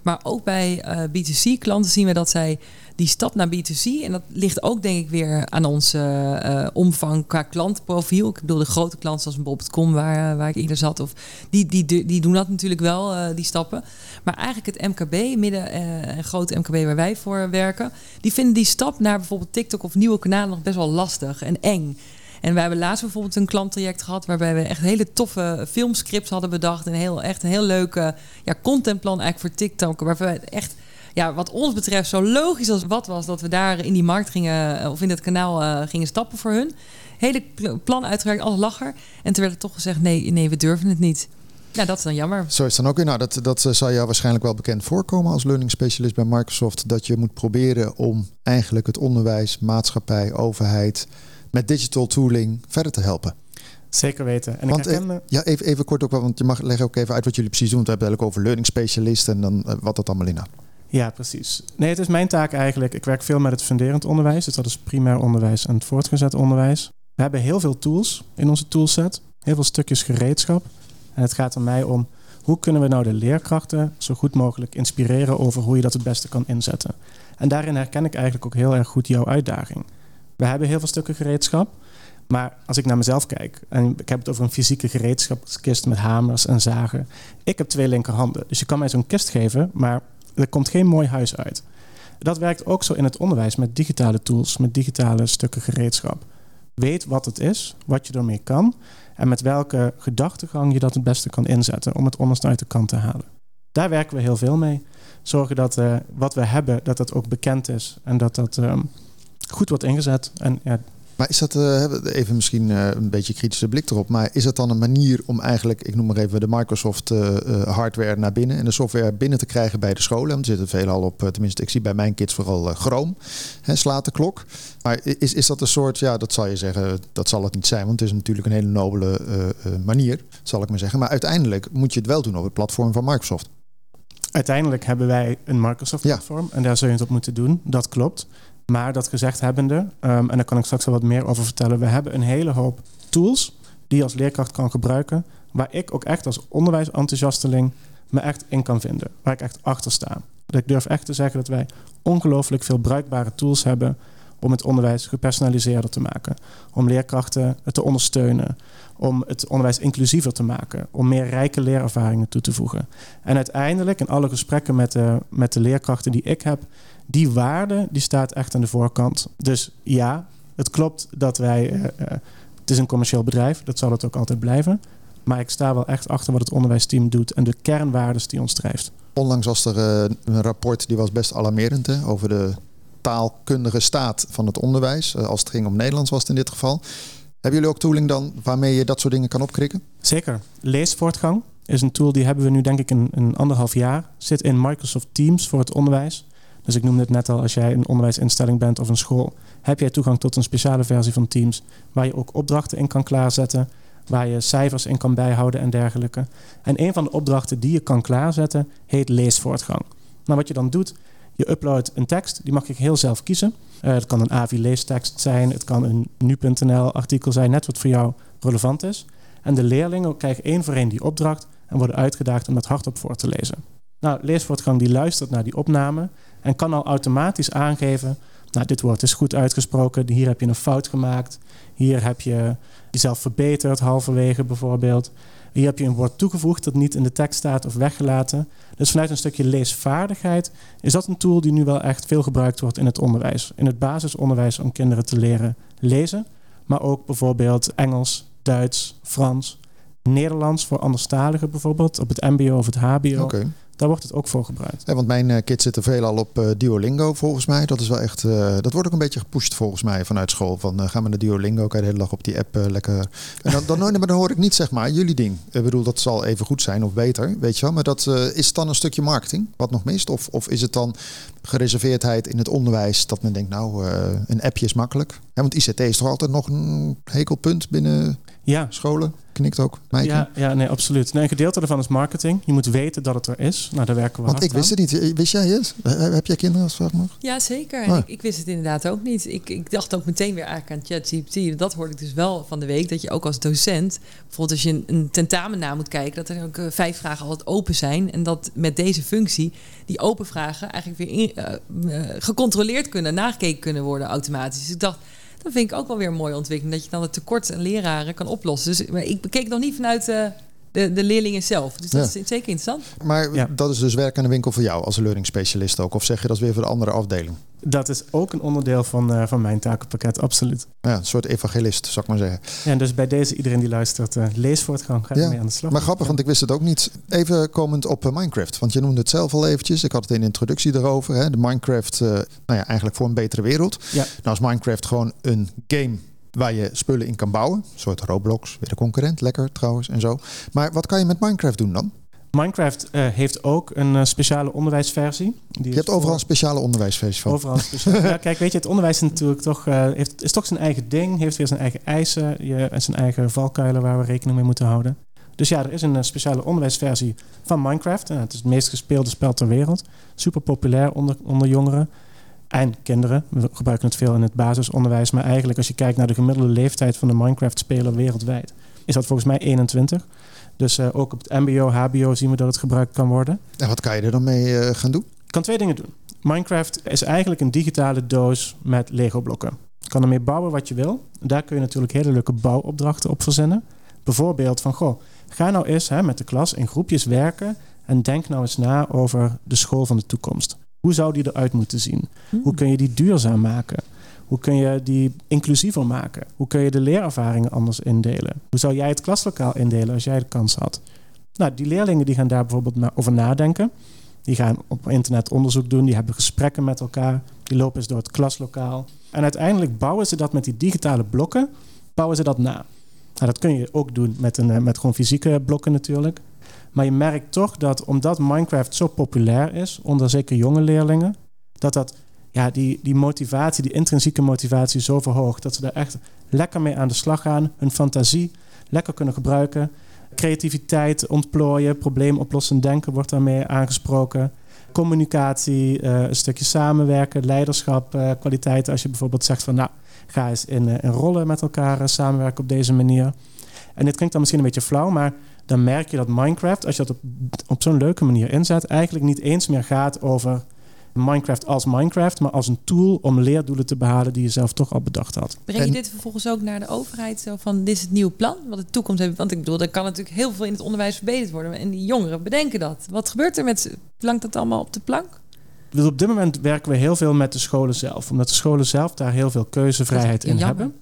Maar ook bij uh, B2C-klanten zien we dat zij die stap naar B2C... en dat ligt ook denk ik weer aan onze uh, omvang qua klantprofiel. Ik bedoel de grote klanten zoals Bob.com waar, uh, waar ik eerder zat... Of, die, die, die doen dat natuurlijk wel, die stappen. Maar eigenlijk het MKB, midden- en grote MKB waar wij voor werken... die vinden die stap naar bijvoorbeeld TikTok of nieuwe kanalen nog best wel lastig en eng... En we hebben laatst bijvoorbeeld een klanttraject gehad waarbij we echt hele toffe filmscripts hadden bedacht. En heel, echt een heel leuke ja, contentplan eigenlijk voor TikTok. Waarbij we echt, ja, wat ons betreft, zo logisch als wat was dat we daar in die markt gingen of in het kanaal uh, gingen stappen voor hun. Hele plan uitgewerkt als lacher. En toen werd er toch gezegd: nee, nee, we durven het niet. Nou, dat is dan jammer. Zo is dan ook weer. Nou, dat, dat eh, zal jou waarschijnlijk wel bekend voorkomen als learning specialist bij Microsoft. Dat je moet proberen om eigenlijk het onderwijs, maatschappij, overheid met digital tooling verder te helpen. Zeker weten. En Want, ik herken, eh, ja, even, even kort ook want je mag leggen ook even uit wat jullie precies doen. Want we hebben het eigenlijk over learning specialist en dan eh, wat dat allemaal inhoudt. Ja, precies. Nee, het is mijn taak eigenlijk. Ik werk veel met het funderend onderwijs. Dus dat is primair onderwijs en het voortgezet onderwijs. We hebben heel veel tools in onze toolset. Heel veel stukjes gereedschap. En het gaat er mij om hoe kunnen we nou de leerkrachten zo goed mogelijk inspireren over hoe je dat het beste kan inzetten. En daarin herken ik eigenlijk ook heel erg goed jouw uitdaging. We hebben heel veel stukken gereedschap. Maar als ik naar mezelf kijk, en ik heb het over een fysieke gereedschapskist met hamers en zagen. Ik heb twee linkerhanden. Dus je kan mij zo'n kist geven, maar er komt geen mooi huis uit. Dat werkt ook zo in het onderwijs met digitale tools, met digitale stukken gereedschap. Weet wat het is, wat je ermee kan en met welke gedachtegang je dat het beste kan inzetten om het onderste uit de kant te halen. Daar werken we heel veel mee. Zorgen dat uh, wat we hebben, dat dat ook bekend is en dat dat um, goed wordt ingezet. En ja, maar is dat, uh, even misschien uh, een beetje kritische blik erop, maar is dat dan een manier om eigenlijk, ik noem maar even de Microsoft uh, hardware naar binnen en de software binnen te krijgen bij de scholen? Want er zitten veelal op, tenminste ik zie bij mijn kids vooral Chrome, hè, slaat de klok. Maar is, is dat een soort, ja dat zal je zeggen, dat zal het niet zijn, want het is natuurlijk een hele nobele manier, zal ik maar zeggen. Maar uiteindelijk moet je het wel doen op het platform van Microsoft. Uiteindelijk hebben wij een Microsoft-platform ja. en daar zul je het op moeten doen, dat klopt. Maar dat gezegd hebbende, um, en daar kan ik straks wel wat meer over vertellen, we hebben een hele hoop tools die je als leerkracht kan gebruiken, waar ik ook echt als onderwijsenthousiasteling me echt in kan vinden, waar ik echt achter sta. Ik durf echt te zeggen dat wij ongelooflijk veel bruikbare tools hebben om het onderwijs gepersonaliseerder te maken, om leerkrachten te ondersteunen, om het onderwijs inclusiever te maken, om meer rijke leerervaringen toe te voegen. En uiteindelijk in alle gesprekken met de, met de leerkrachten die ik heb, die waarde die staat echt aan de voorkant. Dus ja, het klopt dat wij. Uh, uh, het is een commercieel bedrijf, dat zal het ook altijd blijven. Maar ik sta wel echt achter wat het onderwijsteam doet en de kernwaarden die ons drijft. Onlangs was er uh, een rapport die was best alarmerend hè, over de taalkundige staat van het onderwijs. als het ging om Nederlands was het in dit geval. Hebben jullie ook tooling dan waarmee je dat soort dingen kan opkrikken? Zeker. Leesvoortgang is een tool die hebben we nu denk ik een, een anderhalf jaar. Zit in Microsoft Teams voor het onderwijs. Dus ik noemde het net al, als jij een onderwijsinstelling bent of een school, heb jij toegang tot een speciale versie van Teams waar je ook opdrachten in kan klaarzetten, waar je cijfers in kan bijhouden en dergelijke. En een van de opdrachten die je kan klaarzetten heet leesvoortgang. Nou, wat je dan doet, je uploadt een tekst, die mag je heel zelf kiezen. Uh, het kan een AVI leestekst zijn, het kan een nu.nl artikel zijn, net wat voor jou relevant is. En de leerlingen krijgen één voor één die opdracht en worden uitgedaagd om dat hardop voor te lezen. Nou, leesvoortgang die luistert naar die opname en kan al automatisch aangeven, nou, dit woord is goed uitgesproken, hier heb je een fout gemaakt, hier heb je jezelf verbeterd halverwege bijvoorbeeld. Hier heb je een woord toegevoegd dat niet in de tekst staat of weggelaten. Dus vanuit een stukje leesvaardigheid is dat een tool die nu wel echt veel gebruikt wordt in het onderwijs. In het basisonderwijs om kinderen te leren lezen, maar ook bijvoorbeeld Engels, Duits, Frans, Nederlands voor anderstaligen bijvoorbeeld, op het MBO of het HBO. Okay. Daar wordt het ook voor gebruikt. Ja, want mijn uh, kids zitten veelal op uh, Duolingo volgens mij. Dat is wel echt. Uh, dat wordt ook een beetje gepusht volgens mij vanuit school. Van gaan we naar Duolingo, kan je de hele dag op die app lekker. En dan, dan, dan, dan hoor ik niet zeg maar jullie ding. Ik bedoel, dat zal even goed zijn of beter, weet je wel. Maar dat is dan een stukje marketing wat nog mist? Of, of is het dan gereserveerdheid in het onderwijs dat men denkt, nou, een appje is makkelijk? Ja, want ICT is toch altijd nog een hekelpunt binnen ja. scholen? Knikt ook. Maaike. Ja, ja, nee, absoluut. Nee, een gedeelte daarvan is marketing. Je moet weten dat het er is. Nou, daar werken we Want ik wist het niet. Wist jij het? Heb jij kinderen als vraag nog? Ja, zeker. Ah. ik, ik, wist het inderdaad ook niet. Ik, ik dacht ook meteen weer eigenlijk aan ChatGPT. Dat hoorde ik dus wel van de week. Dat je ook als docent, bijvoorbeeld als je een, een tentamen na moet kijken, dat er ook uh, vijf vragen altijd open zijn. En dat met deze functie die open vragen eigenlijk weer in, uh, uh, gecontroleerd kunnen, nagekeken kunnen worden automatisch. Dus ik dacht, dat vind ik ook wel weer een mooie ontwikkeling. Dat je dan het tekort aan leraren kan oplossen. Dus ik bekeek nog niet vanuit uh, de, de leerlingen zelf. Dus dat ja. is zeker interessant. Maar ja. dat is dus werk aan de winkel voor jou als learning specialist ook? Of zeg je dat is weer voor de andere afdeling? Dat is ook een onderdeel van, uh, van mijn takenpakket, absoluut. Ja, een soort evangelist, zou ik maar zeggen. Ja, en dus bij deze, iedereen die luistert, uh, leesvoortgang, ga ja. mee aan de slag. Maar grappig, want ik wist het ook niet. Even komend op uh, Minecraft, want je noemde het zelf al eventjes. Ik had het in de introductie erover. Hè. De Minecraft, nou ja, eigenlijk voor een betere wereld. Ja. Nou is Minecraft gewoon een game waar je spullen in kan bouwen. Een soort Roblox, weer de concurrent, lekker trouwens en zo. Maar wat kan je met Minecraft doen dan? Minecraft uh, heeft ook een uh, speciale onderwijsversie. Die je hebt overal een speciale onderwijsversie van. Overal speciale. ja, kijk, weet je, het onderwijs is natuurlijk toch, uh, heeft, is toch zijn eigen ding. Heeft weer zijn eigen eisen je, en zijn eigen valkuilen waar we rekening mee moeten houden. Dus ja, er is een speciale onderwijsversie van Minecraft. het is het meest gespeelde spel ter wereld. Super populair onder, onder jongeren en kinderen. We gebruiken het veel in het basisonderwijs. Maar eigenlijk als je kijkt naar de gemiddelde leeftijd van de Minecraft-speler wereldwijd... is dat volgens mij 21. Dus uh, ook op het mbo, hbo zien we dat het gebruikt kan worden. En wat kan je er dan mee uh, gaan doen? Je kan twee dingen doen. Minecraft is eigenlijk een digitale doos met Lego blokken. Je kan ermee bouwen wat je wil. Daar kun je natuurlijk hele leuke bouwopdrachten op verzinnen. Bijvoorbeeld van, goh, ga nou eens hè, met de klas in groepjes werken... en denk nou eens na over de school van de toekomst. Hoe zou die eruit moeten zien? Hmm. Hoe kun je die duurzaam maken? Hoe kun je die inclusiever maken? Hoe kun je de leerervaringen anders indelen? Hoe zou jij het klaslokaal indelen als jij de kans had? Nou, die leerlingen die gaan daar bijvoorbeeld over nadenken. Die gaan op internet onderzoek doen, die hebben gesprekken met elkaar, die lopen eens door het klaslokaal. En uiteindelijk bouwen ze dat met die digitale blokken, bouwen ze dat na. Nou, dat kun je ook doen met, een, met gewoon fysieke blokken natuurlijk. Maar je merkt toch dat omdat Minecraft zo populair is onder zeker jonge leerlingen, dat dat ja, die, die motivatie, die intrinsieke motivatie zo verhoogt. Dat ze er echt lekker mee aan de slag gaan. Hun fantasie lekker kunnen gebruiken. Creativiteit ontplooien, probleemoplossend denken wordt daarmee aangesproken. Communicatie, uh, een stukje samenwerken, leiderschap, uh, kwaliteiten. Als je bijvoorbeeld zegt van nou, ga eens in, uh, in rollen met elkaar samenwerken op deze manier. En dit klinkt dan misschien een beetje flauw, maar dan merk je dat Minecraft, als je dat op, op zo'n leuke manier inzet, eigenlijk niet eens meer gaat over Minecraft als Minecraft, maar als een tool om leerdoelen te behalen die je zelf toch al bedacht had. Breng je dit vervolgens ook naar de overheid? Zo van dit is het nieuwe plan, wat de toekomst heeft. Want ik bedoel, er kan natuurlijk heel veel in het onderwijs verbeterd worden. En die jongeren bedenken dat. Wat gebeurt er met ze? Plankt dat allemaal op de plank? Dus op dit moment werken we heel veel met de scholen zelf, omdat de scholen zelf daar heel veel keuzevrijheid in hebben.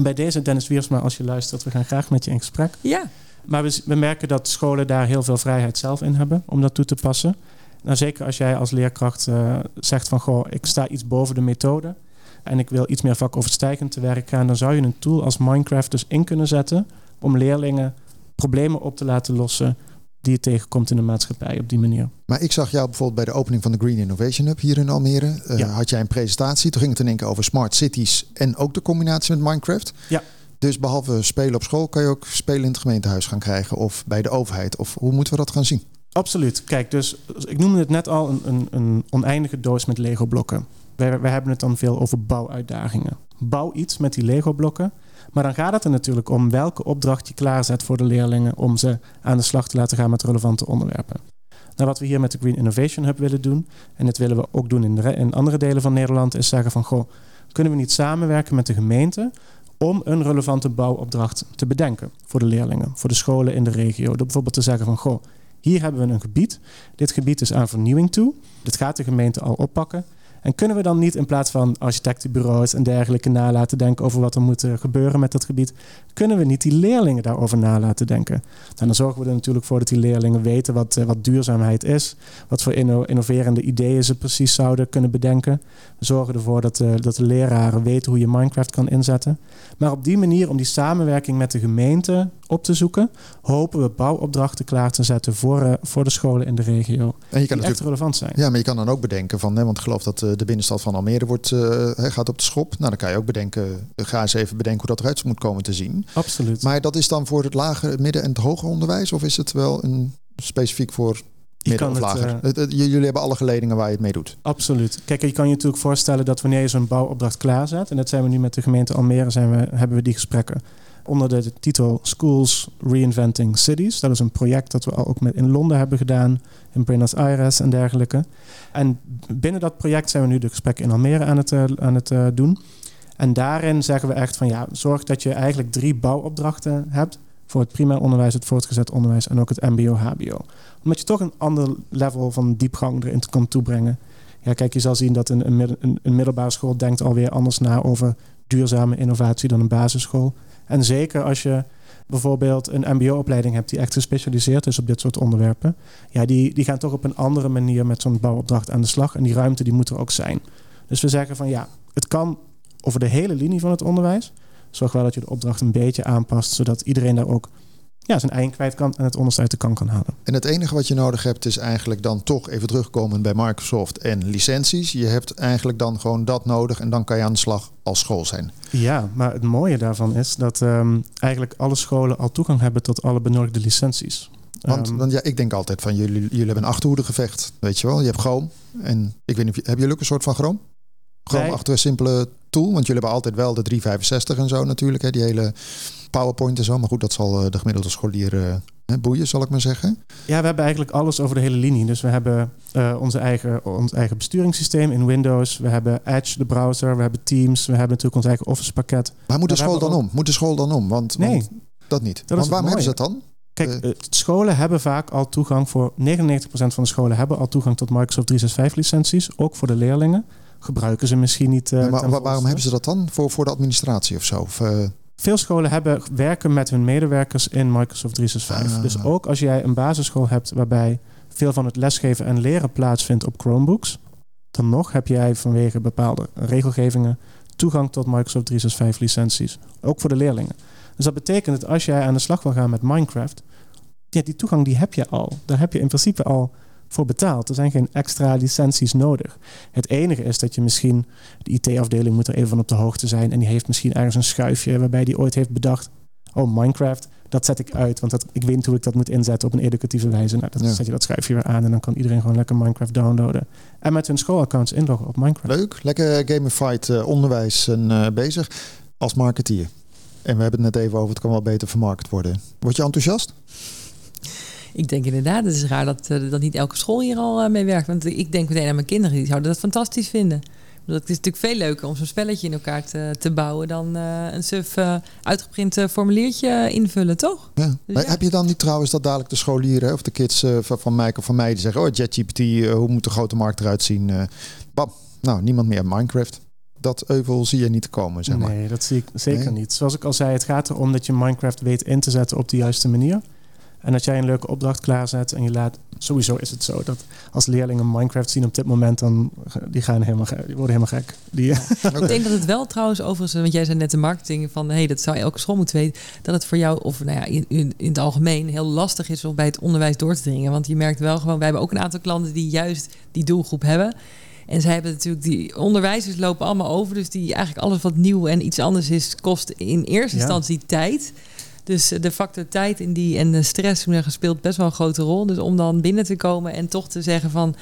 Bij deze Dennis Wiersma, als je luistert, we gaan graag met je in gesprek. Ja. Maar we, we merken dat scholen daar heel veel vrijheid zelf in hebben om dat toe te passen. Nou, zeker als jij als leerkracht uh, zegt van goh, ik sta iets boven de methode en ik wil iets meer vakoverstijgend te werk gaan, dan zou je een tool als Minecraft dus in kunnen zetten om leerlingen problemen op te laten lossen die je tegenkomt in de maatschappij op die manier. Maar ik zag jou bijvoorbeeld bij de opening van de Green Innovation Hub hier in Almere. Uh, ja. Had jij een presentatie, toen ging het in één keer over smart cities en ook de combinatie met Minecraft. Ja. Dus behalve spelen op school kan je ook spelen in het gemeentehuis gaan krijgen of bij de overheid. Of hoe moeten we dat gaan zien? Absoluut. Kijk, dus ik noemde het net al een, een, een oneindige doos met Lego-blokken. Wij, hebben het dan veel over bouwuitdagingen. Bouw iets met die Lego-blokken. Maar dan gaat het er natuurlijk om welke opdracht je klaarzet voor de leerlingen om ze aan de slag te laten gaan met relevante onderwerpen. Nou, wat we hier met de Green Innovation Hub willen doen, en dat willen we ook doen in, in andere delen van Nederland, is zeggen van goh, kunnen we niet samenwerken met de gemeente om een relevante bouwopdracht te bedenken voor de leerlingen, voor de scholen in de regio. Door bijvoorbeeld te zeggen van goh, hier hebben we een gebied. Dit gebied is aan vernieuwing toe. Dit gaat de gemeente al oppakken. En kunnen we dan niet in plaats van architectenbureaus en dergelijke nalaten denken over wat er moet eh, gebeuren met dat gebied, kunnen we niet die leerlingen daarover nalaten denken? En nou, dan zorgen we er natuurlijk voor dat die leerlingen weten wat, eh, wat duurzaamheid is, wat voor innoverende ideeën ze precies zouden kunnen bedenken. We zorgen ervoor dat, uh, dat de leraren weten hoe je Minecraft kan inzetten. Maar op die manier, om die samenwerking met de gemeente op te zoeken, hopen we bouwopdrachten klaar te zetten voor, voor de scholen in de regio. En je kan echt relevant zijn. Ja, maar je kan dan ook bedenken van, hè, want ik geloof dat de binnenstad van Almere wordt, uh, gaat op de schop. Nou, dan kan je ook bedenken, ga eens even bedenken hoe dat eruit moet komen te zien. Absoluut. Maar dat is dan voor het lage, het midden en het hoger onderwijs? Of is het wel een specifiek voor midden of lager? Het, uh, jullie hebben alle geledingen waar je het mee doet. Absoluut. Kijk, je kan je natuurlijk voorstellen dat wanneer je zo'n bouwopdracht klaarzet, en dat zijn we nu met de gemeente Almere, zijn we, hebben we die gesprekken onder de titel Schools Reinventing Cities. Dat is een project dat we al ook met in Londen hebben gedaan, in Buenos Aires en dergelijke. En binnen dat project zijn we nu de gesprekken in Almere aan het, uh, aan het uh, doen. En daarin zeggen we echt van ja, zorg dat je eigenlijk drie bouwopdrachten hebt voor het primair onderwijs, het voortgezet onderwijs en ook het MBO-HBO. Omdat je toch een ander level van diepgang erin kan toebrengen. Ja, kijk, je zal zien dat een, een, een middelbare school denkt alweer anders na over duurzame innovatie dan een basisschool. En zeker als je bijvoorbeeld een MBO-opleiding hebt die echt gespecialiseerd is op dit soort onderwerpen, ja, die, die gaan toch op een andere manier met zo'n bouwopdracht aan de slag. En die ruimte die moet er ook zijn. Dus we zeggen van ja, het kan over de hele linie van het onderwijs. Zorg wel dat je de opdracht een beetje aanpast, zodat iedereen daar ook ja, zijn eigen kwijt kan en het onderste uit de kan kan halen. En het enige wat je nodig hebt is eigenlijk dan toch even terugkomen bij Microsoft en licenties. Je hebt eigenlijk dan gewoon dat nodig en dan kan je aan de slag als school zijn. Ja, maar het mooie daarvan is dat um, eigenlijk alle scholen al toegang hebben tot alle benodigde licenties. Want, want ja, ik denk altijd van jullie, jullie hebben een achterhoedegevecht, weet je wel. Je hebt Chrome en ik weet niet of je, hebben jullie ook een soort van Chrome? Chrome achter een simpele tool, want jullie hebben altijd wel de 365 en zo natuurlijk, hè, die hele PowerPoint en zo. Maar goed, dat zal eh, de gemiddelde scholier eh, hè, boeien, zal ik maar zeggen. Ja, we hebben eigenlijk alles over de hele linie. Dus we hebben eh, onze eigen, ons eigen besturingssysteem in Windows. We hebben Edge, de browser. We hebben Teams. We hebben natuurlijk ons eigen Office pakket. Maar moet de school dan om? Moet de school dan om? Want, Nee. want dat niet. want waarom hebben ze het dan? Kijk, scholen hebben vaak al toegang voor 99% van de scholen hebben al toegang tot Microsoft 365 licenties. Ook voor de leerlingen. Gebruiken ze misschien niet. eh, Ja, maar waarom volste. hebben ze dat dan? Voor, voor de administratie of zo? Of, eh, Veel scholen hebben, werken met hun medewerkers in Microsoft 365. Ah. Dus ook als jij een basisschool hebt waarbij veel van het lesgeven en leren plaatsvindt op Chromebooks, dan nog heb jij vanwege bepaalde regelgevingen toegang tot Microsoft 365 licenties. Ook voor de leerlingen. Dus dat betekent dat als jij aan de slag wil gaan met Minecraft, ja, die toegang die heb je al. Daar heb je in principe al voor betaald. Er zijn geen extra licenties nodig. Het enige is dat je misschien, de IT-afdeling moet er even van op de hoogte zijn en die heeft misschien ergens een schuifje waarbij die ooit heeft bedacht, oh Minecraft, dat zet ik uit, want dat, ik weet hoe ik dat moet inzetten op een educatieve wijze. Nou, dan Ja. zet je dat schuifje weer aan en dan kan iedereen gewoon lekker Minecraft downloaden en met hun schoolaccounts inloggen op Minecraft. leuk, lekker gamified eh, onderwijs en, eh, bezig als marketeer. En we hebben het net even over, het kan wel beter vermarkt worden. Word je enthousiast? Ik denk inderdaad, het is raar dat, eh, dat niet elke school hier al eh, mee werkt. Want ik denk meteen aan mijn kinderen, die zouden dat fantastisch vinden. Ik bedoel, Het is natuurlijk veel leuker om zo'n spelletje in elkaar te, te bouwen dan eh, een suf uitgeprint formuliertje invullen, toch? Ja. Dus Maar ja. Heb je dan niet trouwens dat dadelijk de scholieren of de kids van, van mij of van mij die zeggen: Oh, ChatGPT, eh, hoe moet de grote markt eruit zien? Eh, bam, nou, niemand meer Minecraft. Dat euvel zie je niet komen, zeg maar. Nee, dat zie ik zeker Nee? niet. Zoals ik al zei, het gaat erom dat je Minecraft weet in te zetten op de juiste manier. En dat jij een leuke opdracht klaarzet en je laat... Sowieso is het zo dat als leerlingen Minecraft zien op dit moment... dan die gaan helemaal, die worden helemaal gek. Die. Ik denk dat het wel trouwens overigens, want jij zei net de marketing van hey, dat zou elke school moeten weten, dat het voor jou of nou ja, in, in, in het algemeen heel lastig is om bij het onderwijs door te dringen. Want je merkt wel gewoon, wij hebben ook een aantal klanten die juist die doelgroep hebben. En zij hebben natuurlijk, die onderwijzers lopen allemaal over. Dus die eigenlijk alles wat nieuw en iets anders is, kost in eerste Ja. instantie tijd. Dus de factor tijd in die, en de stress speelt best wel een grote rol. Dus om dan binnen te komen en toch te zeggen van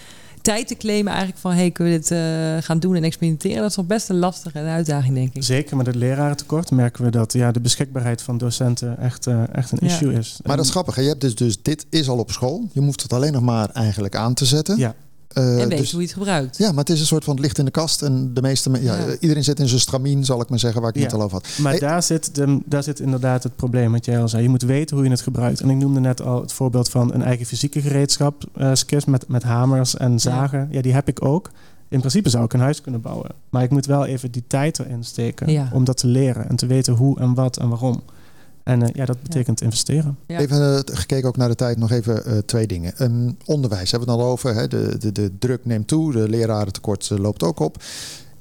tijd te claimen eigenlijk van hey, kunnen we dit eh, gaan doen en experimenteren, dat is nog best een lastige uitdaging, denk ik. Zeker met het lerarentekort merken we dat ja, de beschikbaarheid van docenten echt, eh, echt een Ja. issue is. Maar dat is grappig. hè? Je hebt dus, dus dit is al op school. Je hoeft het alleen nog maar eigenlijk aan te zetten. Ja. Eh, en weet dus- hoe je het gebruikt. ja, maar het is een soort van het licht in de kast. En de meeste, me- ja, Ja. iedereen zit in zijn stramien, zal ik maar zeggen, waar ik Ja. net al over had. Maar Hey- daar, zit de, daar zit inderdaad het probleem wat jij al zei. Je moet weten hoe je het gebruikt. En ik noemde net al het voorbeeld van een eigen fysieke gereedschap. eh skis met, met hamers en zagen. Ja. die heb ik ook. In principe zou ik een huis kunnen bouwen. Maar ik moet wel even die tijd erin steken Ja. om dat te leren. En te weten hoe en wat en waarom. En eh, ja, dat betekent investeren. Ja. Even eh, gekeken ook naar de tijd, nog even eh, twee dingen. Ehm, onderwijs hebben we het al over. Hè? De, de, de druk neemt toe, de lerarentekort loopt ook op.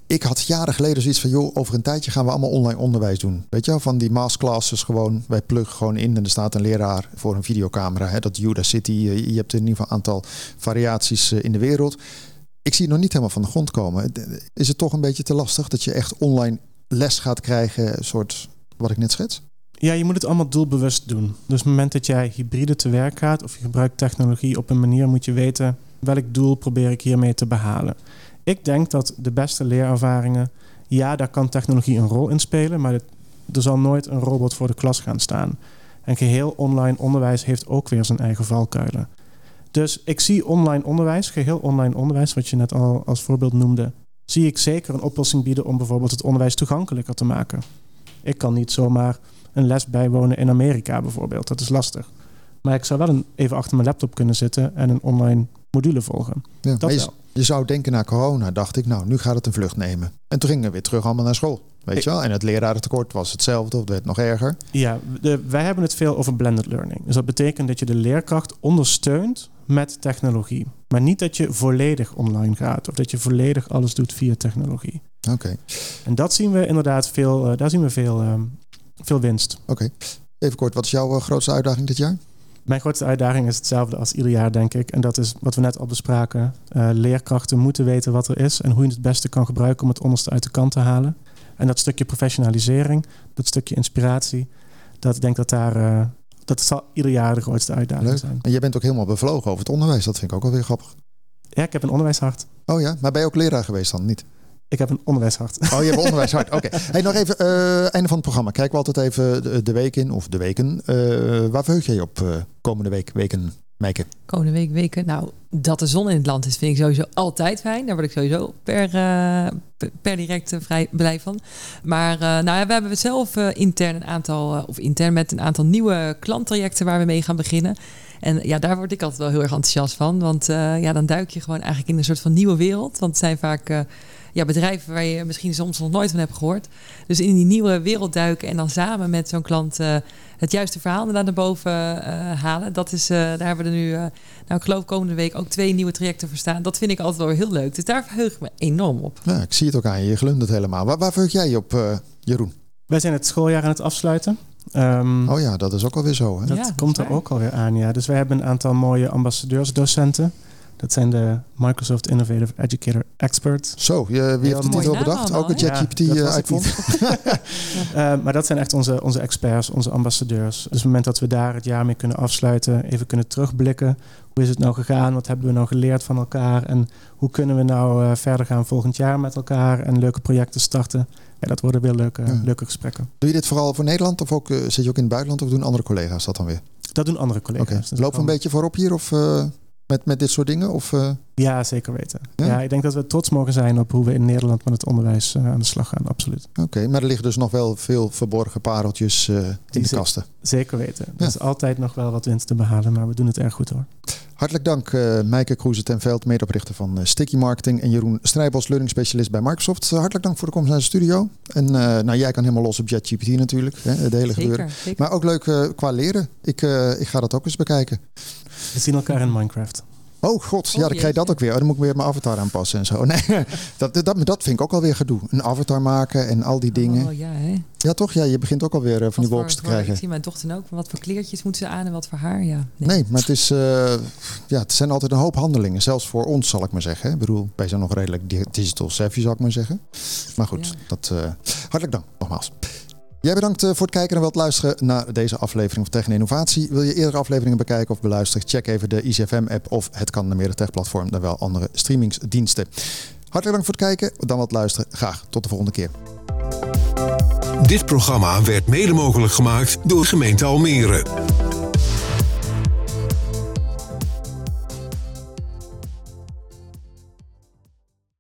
Ik had jaren geleden zoiets van, joh, over een tijdje gaan we allemaal online onderwijs doen. Weet je wel, van die masterclasses gewoon. Wij pluggen gewoon in en er staat een leraar voor een videocamera. Hè? Dat Udacity, eh, je hebt in ieder geval een aantal variaties in de wereld. Ik zie het nog niet helemaal van de grond komen. Is het toch een beetje te lastig dat je echt online les gaat krijgen, een soort wat ik net schets? Ja, je moet het allemaal doelbewust doen. Dus op het moment dat jij hybride te werk gaat of je gebruikt technologie op een manier, moet je weten welk doel probeer ik hiermee te behalen. Ik denk dat de beste leerervaringen, ja, daar kan technologie een rol in spelen, maar er zal nooit een robot voor de klas gaan staan. En geheel online onderwijs heeft ook weer zijn eigen valkuilen. Dus ik zie online onderwijs, geheel online onderwijs, wat je net al als voorbeeld noemde, zie ik zeker een oplossing bieden om bijvoorbeeld het onderwijs toegankelijker te maken. Ik kan niet zomaar een les bijwonen in Amerika bijvoorbeeld. Dat is lastig. Maar ik zou wel een, even achter mijn laptop kunnen zitten en een online module volgen. Ja, Dat je, wel. je zou denken na corona, dacht ik, nou, nu gaat het een vlucht nemen. En toen gingen we weer terug allemaal naar school. Weet Ik- je wel? En het lerarentekort was hetzelfde, of het werd nog erger. Ja, de, wij hebben het veel over blended learning. Dus dat betekent dat je de leerkracht ondersteunt met technologie. Maar niet dat je volledig online gaat of dat je volledig alles doet via technologie. Oké. En dat zien we inderdaad veel, uh, daar zien we veel, uh, veel winst. Oké. Even kort, wat is jouw uh, grootste uitdaging dit jaar? Mijn grootste uitdaging is hetzelfde als ieder jaar, denk ik. En dat is wat we net al bespraken. Uh, leerkrachten moeten weten wat er is en hoe je het het beste kan gebruiken om het onderste uit de kant te halen. En dat stukje professionalisering, dat stukje inspiratie, dat ik denk dat daar. Uh, dat zal ieder jaar de grootste uitdaging Leuk. zijn. En jij bent ook helemaal bevlogen over het onderwijs. Dat vind ik ook wel weer grappig. Ja, ik heb een onderwijshart. Oh ja, maar ben je ook leraar geweest dan? Niet? Ik heb een onderwijshart. Oh, je hebt een onderwijshart. Oké. Okay. Hey, nog even, uh, einde van het programma. Kijken we altijd even de, de week in, of de weken. Uh, waar verheug jij op uh, komende week, weken, Meike? Komende week, weken? Nou, dat de zon in het land is, vind ik sowieso altijd fijn. Daar word ik sowieso per, per direct vrij blij van. Maar nou ja, we hebben zelf intern een aantal, of intern met een aantal nieuwe klanttrajecten waar we mee gaan beginnen. En ja, daar word ik altijd wel heel erg enthousiast van. Want ja, dan duik je gewoon eigenlijk in een soort van nieuwe wereld. Want het zijn vaak ja, bedrijven waar je misschien soms nog nooit van hebt gehoord. Dus in die nieuwe wereld duiken en dan samen met zo'n klant uh, het juiste verhaal naar boven uh, halen. Dat is, uh, daar hebben we er nu, nou ik geloof komende week ook twee nieuwe trajecten voor staan. Dat vind ik altijd wel heel leuk. Dus daar verheug ik me enorm op. Ja, ik zie het ook aan je, je glundert helemaal. Waar, waar verheug jij je op, Jeroen? Wij zijn het schooljaar aan het afsluiten. Um, oh ja, dat is ook alweer zo. Hè? Dat Ja, komt er ook alweer aan, ja. Dus wij hebben een aantal mooie ambassadeursdocenten. Dat zijn de Microsoft Innovative Educator Experts. Zo, je, wie heeft het titel bedacht? Ook een? ChatGPT Ja, uitvond? Uh, maar dat zijn echt onze, onze experts, onze ambassadeurs. Dus op het moment dat we daar het jaar mee kunnen afsluiten, even kunnen terugblikken. Hoe is het nou gegaan? Wat hebben we nou geleerd van elkaar? En hoe kunnen we nou uh, verder gaan volgend jaar met elkaar en leuke projecten starten? Ja, dat worden weer leuke, Ja. leuke gesprekken. Doe je dit vooral voor Nederland of ook, uh, zit je ook in het buitenland of doen andere collega's dat dan weer? Dat doen andere collega's. Dus lopen we een beetje voorop hier of uh, met, met dit soort dingen? Of, uh, Ja, zeker weten. Ja? Ja? ik denk dat we trots mogen zijn op hoe we in Nederland met het onderwijs uh, aan de slag gaan. Absoluut. Oké, maar er liggen dus nog wel veel verborgen pareltjes uh, in Die de kasten. Zeker weten. Ja. Er is altijd nog wel wat winst te behalen, maar we doen het erg goed hoor. Hartelijk dank uh, Meike Kroeze ten Veld, medeoprichter van uh, Sticky Marketing en Jeroen Strijbos, learning specialist bij Microsoft. Uh, hartelijk dank voor de komst naar de studio. En uh, nou, jij kan helemaal los op ChatGPT natuurlijk, hè, de hele gebeuren. Zeker. Maar ook leuk uh, qua leren. Ik, uh, ik ga dat ook eens bekijken. We zien elkaar in Minecraft. Oh god, ja, Oh, dan krijg je dat ook weer. Oh, dan moet ik weer mijn avatar aanpassen en zo. Nee, dat, dat, dat vind ik ook alweer gedoe. Een avatar maken en al die dingen. Oh, ja, hè? Ja toch? Ja, je begint ook alweer uh, van die wolkjes te voor- krijgen. Ik zie mijn dochter ook. Wat voor kleertjes moeten ze aan en wat voor haar? Ja, nee. Nee, maar het, is, uh, ja, het zijn altijd een hoop handelingen. Zelfs voor ons, zal ik maar zeggen. Ik bedoel, wij zijn nog redelijk di- digital savvy, zal ik maar zeggen. Maar goed, Ja. dat, uh, hartelijk dank nogmaals. Jij bedankt uh, voor het kijken en wat luisteren naar deze aflevering van Tech Innovatie. Wil je eerdere afleveringen bekijken of beluisteren? Check even de ICFM-app of het kan de Meer Tech-platform, dan wel andere streamingsdiensten. Hartelijk dank voor het kijken, dan wat luisteren. Graag tot de volgende keer. Dit programma werd mede mogelijk gemaakt door gemeente Almere.